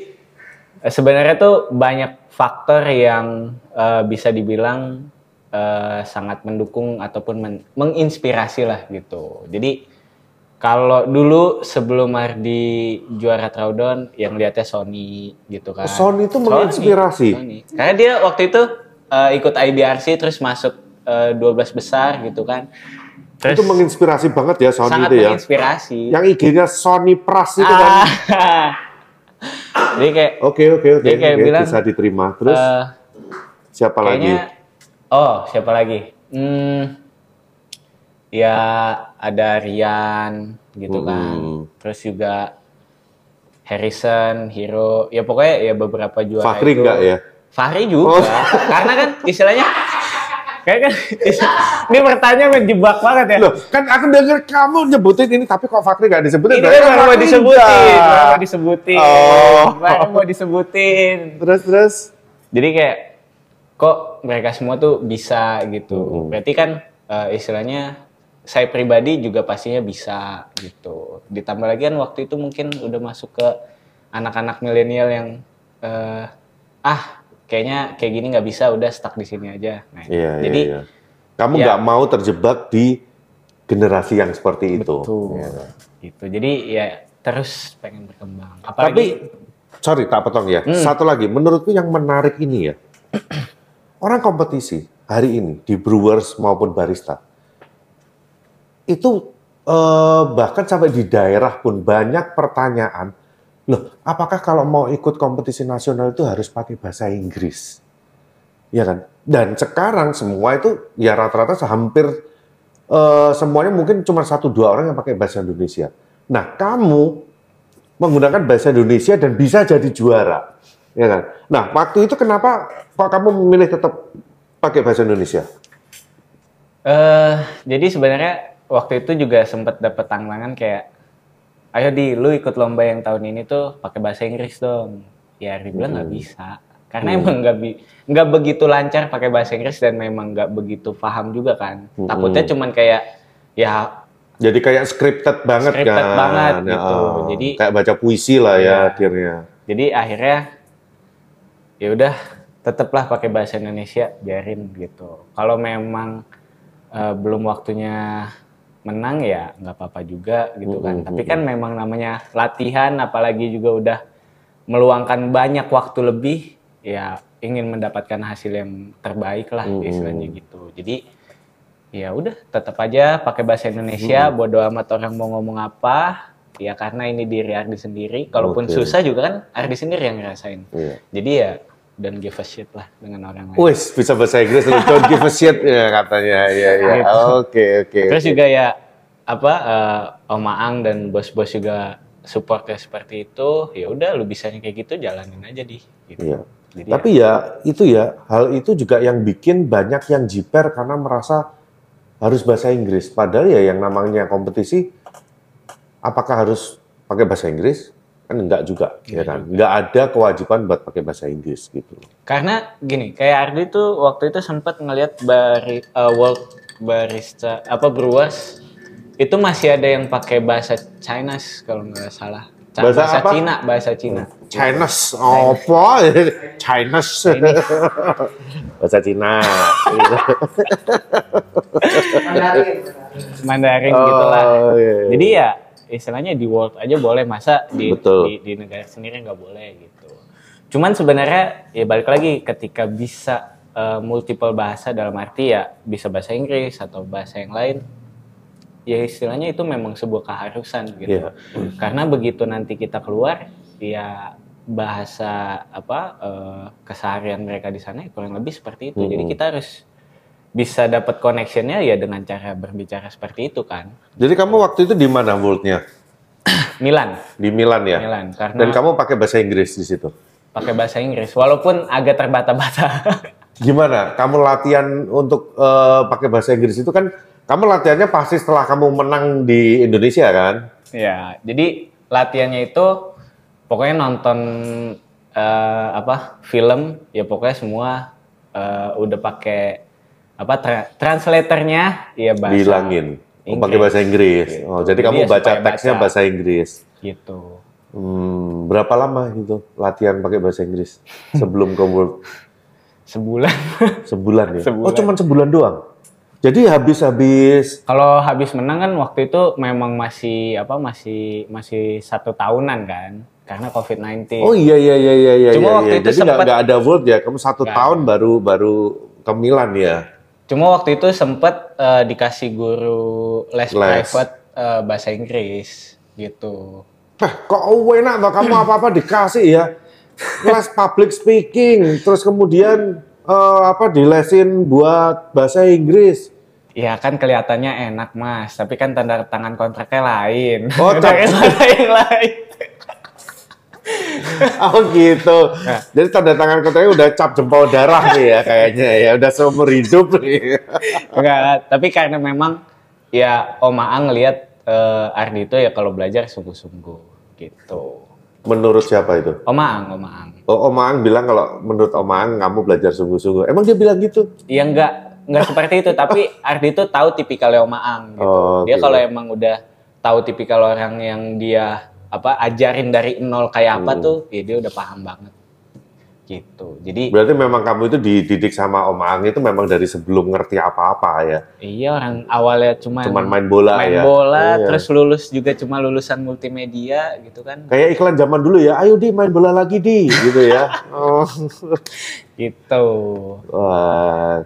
eh, sebenarnya tuh banyak faktor yang eh, bisa dibilang eh, sangat mendukung ataupun men- menginspirasi lah gitu. Jadi kalau dulu sebelum Ardi juara Traudon yang lihatnya Sony gitu kan. Sony itu menginspirasi? Sony. Karena dia waktu itu eh, ikut IBRC terus masuk eh, 12 besar gitu kan. Terus itu menginspirasi banget ya Sony sangat itu ya. menginspirasi. Yang IG-nya Sony Pras itu kan. Ah. Jadi kayak Oke oke oke. Dia kayak oke, bilang, bisa diterima. Terus eh, siapa lagi? Oh siapa lagi hmm, ya ada Rian gitu kan terus juga Harrison Hero ya pokoknya ya beberapa juara Fakri itu enggak ya? Fahri juga Oh. karena kan istilahnya kayak kan ini pertanyaan menjebak banget ya Loh, kan aku denger kamu nyebutin ini tapi kok Fakri nggak disebutin? ini kan baru mau Fakri disebutin enggak. baru mau disebutin Oh. baru mau disebutin Terus terus. jadi kayak kok mereka semua tuh bisa gitu berarti kan eh, istilahnya saya pribadi juga pastinya bisa gitu ditambah lagi kan waktu itu mungkin udah masuk ke anak-anak milenial yang eh, ah kayaknya kayak gini nggak bisa udah stuck di sini aja nah, Iya jadi iya, iya. Kamu ya. nggak mau terjebak di generasi yang seperti itu. betul Iya. gitu jadi ya terus pengen berkembang Tapi apalagi sorry tak potong ya. Hmm. Satu lagi, menurutku yang menarik ini ya. Orang kompetisi hari ini di Brewers maupun barista itu eh, bahkan sampai di daerah pun banyak pertanyaan. Loh, apakah kalau mau ikut kompetisi nasional itu harus pakai bahasa Inggris? Ya kan? Dan sekarang semua itu ya rata-rata hampir eh, semuanya mungkin cuma satu dua orang yang pakai bahasa Indonesia. Nah, kamu menggunakan bahasa Indonesia dan bisa jadi juara, ya kan? Nah, waktu itu kenapa kok kamu memilih tetap pakai bahasa Indonesia? Eh, jadi sebenarnya waktu itu juga sempat dapat tantangan kayak ayo di lu ikut lomba yang tahun ini tuh pakai bahasa Inggris dong. Ya Ardi bilang nggak Hmm. bisa. Karena emang nggak bi- nggak begitu lancar pakai bahasa Inggris dan memang nggak begitu paham juga kan. Hmm. Takutnya cuman kayak ya Jadi kayak scripted banget Scripted kan. banget Ya, gitu. oh. Jadi- kayak baca puisi lah ya Iya. akhirnya. jadi akhirnya ya udah tetaplah pakai bahasa Indonesia biarin gitu. Kalau memang eh, belum waktunya menang ya nggak apa-apa juga gitu kan. Mm-mm, Tapi kan memang namanya latihan apalagi juga udah meluangkan banyak waktu lebih ya ingin mendapatkan hasil yang terbaik lah istilahnya gitu. Jadi ya udah tetap aja pakai bahasa Indonesia bodo amat orang mau ngomong apa ya karena ini diri Ardi sendiri kalaupun Oke. susah juga kan Ardi sendiri yang ngerasain Iya. jadi ya don't give a shit lah dengan orang lain Wis bisa bahasa Inggris lu don't give a shit ya katanya. Iya iya. Gitu. Oke oke. terus juga ya apa eh, Om Aang dan bos-bos juga supportnya seperti itu ya udah lu bisanya kayak gitu jalanin aja di gitu. Iya. Jadi Tapi ya itu ya hal itu juga yang bikin banyak yang jiper karena merasa harus bahasa Inggris. Padahal ya yang namanya kompetisi apakah harus pakai bahasa Inggris? Kan enggak juga, ya Enggak kan? Enggak ada kewajiban buat pakai bahasa Inggris gitu. Karena gini, kayak Ardi tuh waktu itu sempat ngelihat bari, uh, World Barista apa Brewers itu masih ada yang pakai bahasa Chinese kalau nggak salah. Ca- Bahasa apa? Cina, bahasa Cina. Chinese apa? Chinese. bahasa Cina. Mandarin. Mandarin Oh, gitu lah. iya, iya. Jadi ya istilahnya di world aja boleh masa di Betul. di, di negara sendiri nggak boleh gitu. Cuman sebenarnya ya balik lagi ketika bisa uh, multiple bahasa dalam arti ya bisa bahasa Inggris atau bahasa yang lain ya istilahnya itu memang sebuah keharusan gitu. Iya. Karena begitu nanti kita keluar ya bahasa apa eh, keseharian mereka di sana ya kurang lebih seperti itu. Jadi Mm-mm. kita harus bisa dapat connectionnya ya dengan cara berbicara seperti itu kan. Jadi kamu waktu itu di mana World-nya? Milan, Di Milan ya? Milan karena Dan kamu pakai bahasa Inggris di situ? pakai bahasa Inggris walaupun agak terbata-bata. Gimana? Kamu latihan untuk eh, pakai bahasa Inggris itu kan kamu latihannya pasti setelah kamu menang di Indonesia kan? ya, jadi latihannya itu pokoknya nonton eh, apa film ya pokoknya semua eh, udah pakai apa tra- translatornya ya bahasa Bilangin. Oh, Inggris. pakai bahasa Inggris. Gitu. Oh, jadi, Jadi kamu baca teksnya baca. bahasa Inggris. gitu. Hmm, berapa lama itu latihan pakai bahasa Inggris sebelum ke World? Sebulan. Sebulan ya? Sebulan. Oh, cuman sebulan doang? Jadi habis-habis Kalau habis menang kan waktu itu memang masih apa masih masih satu tahunan kan karena COVID-19. Oh iya iya iya iya iya. Cuma iya, waktu iya. itu Jadi sempat- nggak ada World ya? Kamu satu Nggak tahun baru baru ke Milan ya? Cuma waktu itu sempet eh, dikasih guru les, Les. private eh, bahasa Inggris gitu. Eh, kok enak toh kamu apa-apa dikasih ya? Les public speaking, terus kemudian eh, apa dilesin buat bahasa Inggris. Ya kan kelihatannya enak mas, tapi kan tanda tangan kontraknya lain. Oh, mana yang lain. Oh gitu. Nah. Jadi tanda tangan katanya udah cap jempol darah nih ya kayaknya ya, udah seumur hidup nih. Enggak, tapi karena memang ya Om Aang ngelihat eh, Ardi itu ya kalau belajar sungguh-sungguh gitu. Menurut siapa itu? Om Aang, Om Aang. Oh, Om Aang bilang kalau menurut Om Aang kamu belajar sungguh-sungguh. Emang dia bilang gitu? Ya enggak, enggak seperti itu, tapi Ardi itu tahu tipikalnya Om Aang gitu. Oh, dia kalau emang udah tahu tipikal orang yang dia apa ajarin dari nol kayak apa Hmm. tuh, ya dia udah paham banget. Gitu. Jadi Berarti memang kamu itu dididik sama Om Aang itu memang dari sebelum ngerti apa-apa ya. iya orang awalnya cuman Cuman main bola main ya. bola, Iya. terus lulus juga cuma lulusan multimedia gitu kan. Kayak iklan zaman dulu ya, ayo di main bola lagi di, gitu ya. Oh. Gitu. Wah.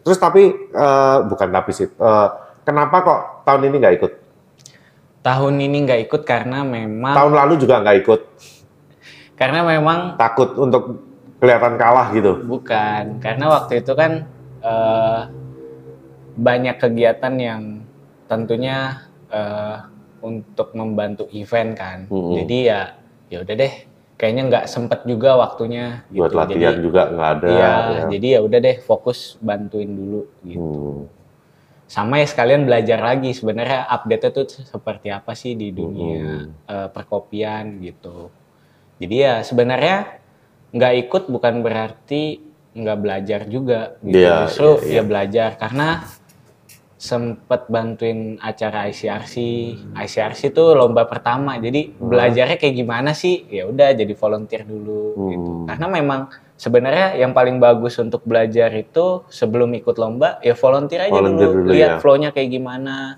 Terus tapi eh, bukan tapi sih, eh, kenapa kok tahun ini nggak ikut? Tahun ini nggak ikut karena memang Tahun lalu juga nggak ikut, karena memang takut untuk kelihatan kalah gitu. bukan karena waktu itu kan eh, banyak kegiatan yang tentunya eh, untuk membantu event kan. Mm-mm. Jadi ya ya udah deh, kayaknya nggak sempet juga waktunya. Buat gitu. latihan Jadi, juga nggak ada. Iya, ya. jadi ya udah deh fokus bantuin dulu gitu. Hmm. Sama ya sekalian belajar lagi sebenarnya update itu seperti apa sih di dunia eh, perkopian gitu. Jadi ya sebenarnya nggak ikut bukan berarti nggak belajar juga gitu. Iya, Justru iya, iya. ya belajar karena sempet bantuin acara ICRC. ICRC itu lomba pertama. Jadi belajarnya kayak gimana sih? Ya udah jadi volunteer dulu gitu. Hmm. Karena memang sebenarnya yang paling bagus untuk belajar itu sebelum ikut lomba ya volunteer aja Volunteer dulu, dulu, lihat ya. flow-nya kayak gimana.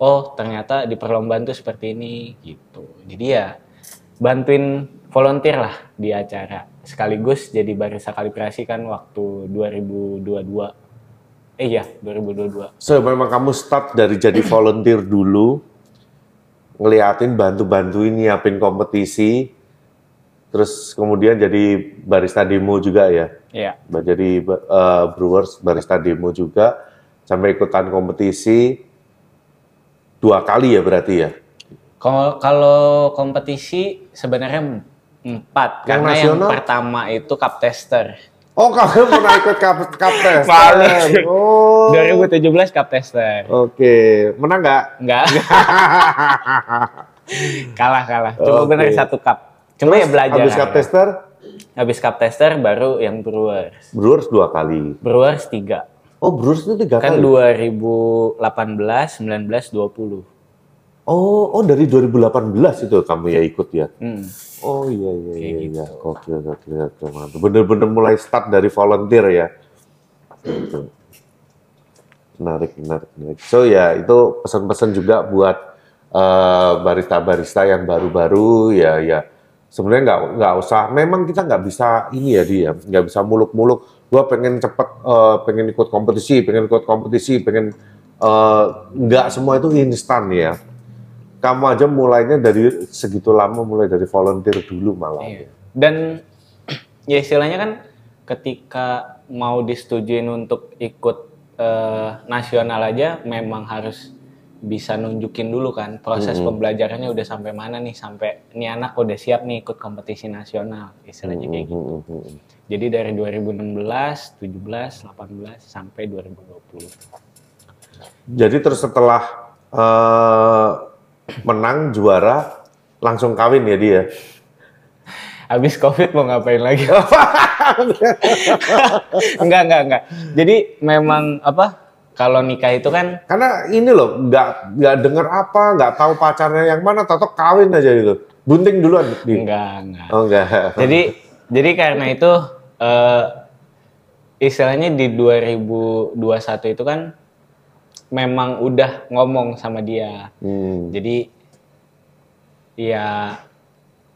Oh, ternyata di perlombaan tuh seperti ini gitu. Jadi ya bantuin volunteer lah di acara. Sekaligus jadi barista kalibrasi kan waktu 2022. Eh iya, 2022. So memang kamu start dari jadi volunteer dulu, ngeliatin bantu-bantuin nyiapin kompetisi, terus kemudian jadi barista demo juga ya, Iya. jadi eh, brewers barista demo juga, sampai ikutan kompetisi dua kali ya berarti ya. Kalau kalau kompetisi sebenarnya empat Yang karena yang nasional? pertama itu cup tester. Oh kamu pernah ikut cup, cup test? Balik. Oh. 2017 cup tester. Oke, menang nggak? Enggak. kalah kalah. Cuma Oke. benar satu cup. Cuma ya belajar. Habis cup tester, Habis cup tester baru yang Brewers. Brewers dua kali. Brewers tiga. Oh Brewers itu tiga Kan kali? 2018, 19, 20. Oh, oh dari 2018 itu kamu ya ikut ya? Hmm. Oh iya iya Kayak iya gitu. iya. Gokil gokil gokil mantap. Bener-bener mulai start dari volunteer ya. Gitu. Menarik menarik menarik. So ya itu pesan-pesan juga buat eh, barista-barista yang baru-baru ya ya. Sebenarnya nggak nggak usah. Memang kita nggak bisa ini ya dia nggak bisa muluk-muluk. Gua pengen cepet eh, pengen ikut kompetisi, pengen ikut kompetisi, pengen eh, nggak semua itu instan ya kamu aja mulainya dari segitu lama mulai dari volunteer dulu malah. Iya. Dan ya istilahnya kan ketika mau disetujuin untuk ikut eh, nasional aja memang harus bisa nunjukin dulu kan proses pembelajarannya udah sampai mana nih sampai ini anak udah siap nih ikut kompetisi nasional istilahnya kayak gitu. Hmm, Jadi dari 2016, 17, 18 sampai 2020. Jadi terus setelah eh, menang juara langsung kawin ya dia. Habis Covid mau ngapain lagi? enggak, enggak, enggak. Jadi memang apa? Kalau nikah itu kan Karena ini loh nggak nggak dengar apa, nggak tahu pacarnya yang mana, tahu kawin aja gitu. Bunting duluan. Di. enggak, enggak. Oh enggak. Jadi jadi karena itu eh, istilahnya di 2021 itu kan memang udah ngomong sama dia. Hmm. Jadi ya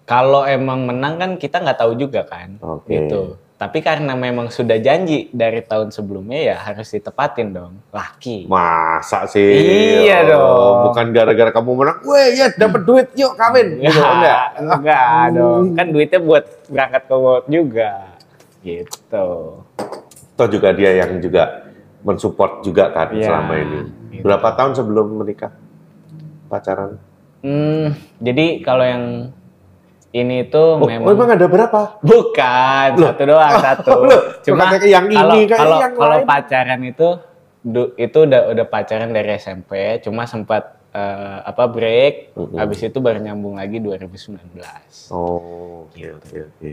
kalau emang menang kan kita nggak tahu juga kan, Oke. gitu. Tapi karena memang sudah janji dari tahun sebelumnya ya harus ditepatin dong, laki. Masa sih? Iya dong. Bukan gara-gara kamu menang, weh ya dapat duit, yuk kawin. Gitu, enggak. enggak dong. Kan duitnya buat berangkat ke world juga, gitu. Toh juga dia yang juga mensupport juga kan Iya, selama ini. gitu. Berapa tahun sebelum menikah? Pacaran? Hmm, jadi kalau yang ini tuh Oh, memang oh, emang ada berapa? bukan satu doang satu. Loh, Cuma yang ini, kalau yang kalau lain. pacaran itu du- itu udah udah pacaran dari SMP, cuma sempat eh, apa break, Mm-mm. habis itu baru nyambung lagi 2019. Oh, oke oke oke.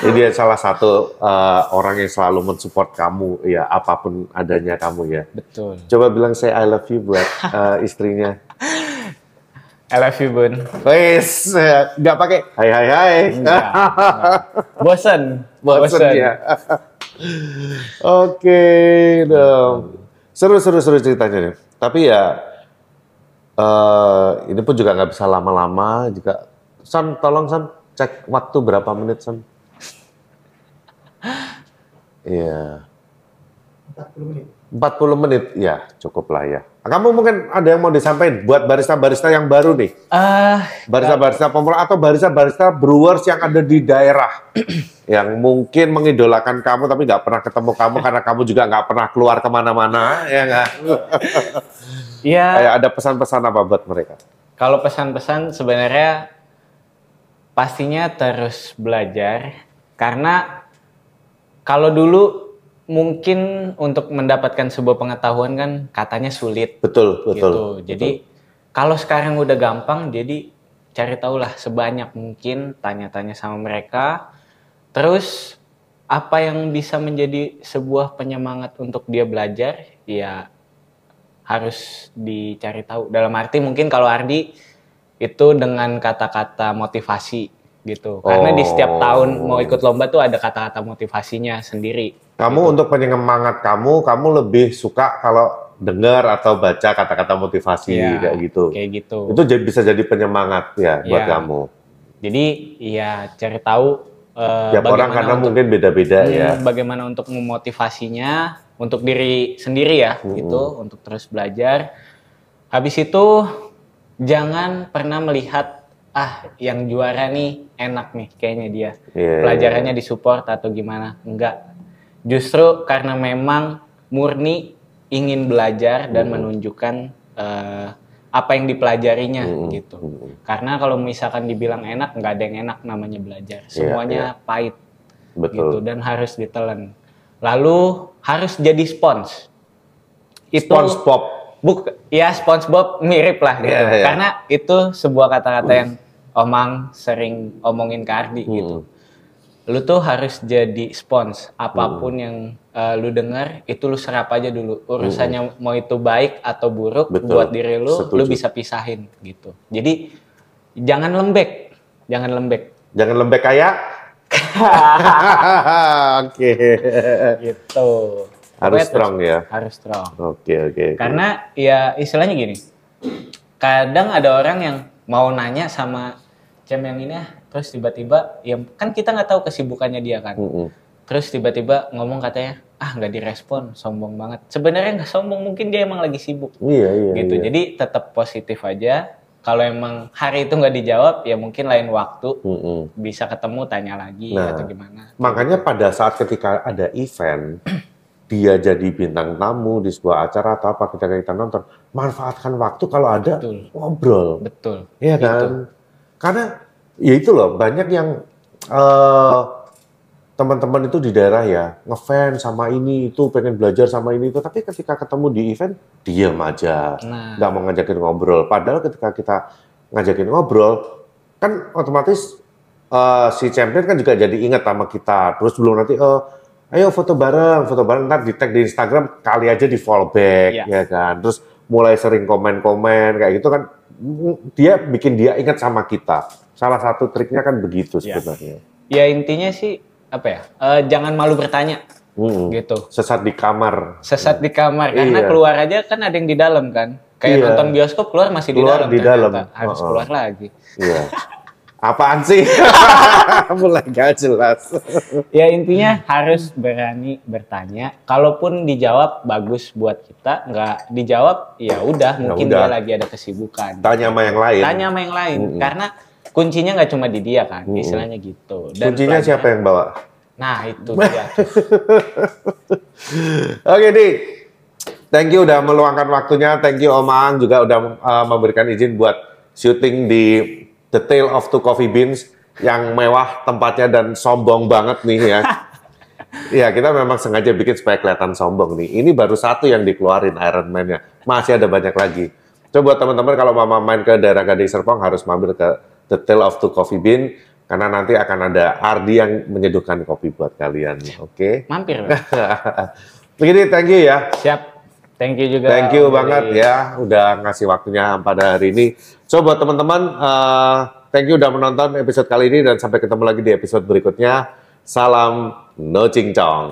Jadi dia salah satu eh, orang yang selalu mensupport kamu, ya apa pun adanya kamu ya. Betul. Coba bilang saya I love you buat eh, istrinya. I love you, Bun. Wes, eh, nggak pakai hai hai hai. Enggak, enggak. Bosen. Bosen ya. Oke dong. Seru seru seru ceritanya nih. Tapi ya eh ini pun juga nggak bisa lama-lama juga. San, tolong San cek waktu berapa menit San? Iya. 40 menit. 40 menit, ya cukup lah ya. Kamu mungkin ada yang mau disampaikan buat barista-barista yang baru nih, Ah, barista-barista pemula atau barista-barista brewers yang ada di daerah, yang mungkin mengidolakan kamu tapi nggak pernah ketemu kamu karena kamu juga nggak pernah keluar ke mana-mana, ya nggak? ya Kayak ada pesan-pesan apa buat mereka? Kalau pesan-pesan sebenarnya pastinya terus belajar karena kalau dulu mungkin untuk mendapatkan sebuah pengetahuan kan katanya sulit Betul, betul. gitu. Jadi kalau sekarang udah gampang, jadi cari tahulah sebanyak mungkin, tanya-tanya sama mereka. Terus apa yang bisa menjadi sebuah penyemangat untuk dia belajar, ya harus dicari tahu. Dalam arti mungkin kalau Ardi itu dengan kata-kata motivasi gitu. Karena di setiap Oh. tahun mau ikut lomba tuh ada kata-kata motivasinya sendiri. Kamu untuk penyemangat kamu, kamu lebih suka kalau dengar atau baca kata-kata motivasi Iya, kayak gitu. Kayak gitu. Itu jadi bisa jadi penyemangat ya buat Iya. kamu. Jadi ya cari tahu eh, Tiap orang karena untuk- mungkin beda-beda Hmm, ya. Bagaimana untuk memotivasinya untuk diri sendiri ya, Hmm. gitu, untuk terus belajar. Habis itu jangan pernah melihat ah yang juara nih enak nih kayaknya dia. Iya. Pelajarannya disupport atau gimana? Enggak. Justru karena memang murni ingin belajar dan Hmm. menunjukkan eh, apa yang dipelajarinya Hmm. gitu. Hmm. Karena kalau misalkan dibilang enak, nggak ada yang enak namanya belajar. Iya, Semuanya pahit gitu Betul. dan harus ditelan. Lalu harus jadi spons. Itu SpongeBob. Buk ya SpongeBob mirip lah gitu. Iya, iya. Karena itu sebuah kata-kata yang Omang sering omongin ke Ardi gitu. Hmm. Lu tuh harus jadi spons. Apa pun Hmm. yang uh, lu dengar itu lu serap aja dulu. Urusannya mau itu baik atau buruk Hmm. Betul. buat diri lu, lu Setuju. bisa pisahin gitu. Jadi jangan lembek, jangan lembek. Jangan lembek kayak. Oke. gitu. Harus strong ya. Harus strong. Oke oke. oke. Karena ya istilahnya gini. Kadang ada orang yang mau nanya sama cem yang ini ah, terus tiba-tiba ya kan kita nggak tahu kesibukannya dia kan. Mm-mm. Terus tiba-tiba ngomong katanya, ah nggak direspon, sombong banget. Sebenarnya nggak sombong, mungkin dia emang lagi sibuk Iya iya. gitu. iya. Jadi tetap positif aja. Kalau emang hari itu nggak dijawab, ya mungkin lain waktu Mm-mm. bisa ketemu tanya lagi Nah. atau gimana. Makanya pada saat ketika ada event, dia jadi bintang tamu di sebuah acara atau apa ketika kita nonton, manfaatkan waktu kalau ada Betul. ngobrol, Betul. Iya Gitu. kan? Karena ya itu loh banyak yang eh, teman-teman itu di daerah ya ngefans sama ini itu pengen belajar sama ini itu, tapi ketika ketemu di event diam aja, Nah, nggak mau ngajakin ngobrol. Padahal ketika kita ngajakin ngobrol, kan otomatis eh, si champion kan juga jadi ingat sama kita. Terus belum nanti, eh, ayo foto bareng, foto bareng ntar di tag di Instagram kali aja di follow back, Iya. ya kan. Terus mulai sering komen-komen kayak gitu kan, dia bikin dia ingat sama kita. Salah satu triknya kan begitu sebenarnya. ya intinya sih apa ya? eh, jangan malu bertanya Mm. gitu. Sesat di kamar. Sesat di kamar karena Iya. keluar aja kan ada yang di dalam kan. Kayak Iya. nonton bioskop keluar masih Keluar di dalam. di dalam. Harus oh. keluar lagi. Iya. Apaan sih? Mulai gak jelas. Ya intinya harus berani bertanya. Kalaupun dijawab bagus buat kita, nggak dijawab ya udah mungkin udah. dia lagi ada kesibukan. Tanya sama yang lain. Tanya sama yang lain Mm-mm. karena kuncinya nggak cuma di dia kan, Mm-mm. istilahnya gitu. Kuncinya pelajaran- siapa yang bawa? Nah itu dia. Oke, Di. Thank you udah meluangkan waktunya. Thank you Om Ang juga udah uh, memberikan izin buat syuting di The Tale of Two Coffee Beans yang mewah tempatnya dan sombong banget nih ya. Iya, kita memang sengaja bikin supaya kelihatan sombong nih. Ini baru satu yang dikeluarin Iron Man-nya. Masih ada banyak lagi. Coba teman-teman kalau mau main ke daerah Gading Serpong harus mampir ke The Tale of Two Coffee Bean karena nanti akan ada Ardi yang menyeduhkan kopi buat kalian. Oke. Mampir. Bang. Begini, thank you ya. Siap. Thank you juga. Thank you banget ya udah ngasih waktunya pada hari ini. So buat teman-teman, eh, thank you udah menonton episode kali ini dan sampai ketemu lagi di episode berikutnya. Salam no cincong.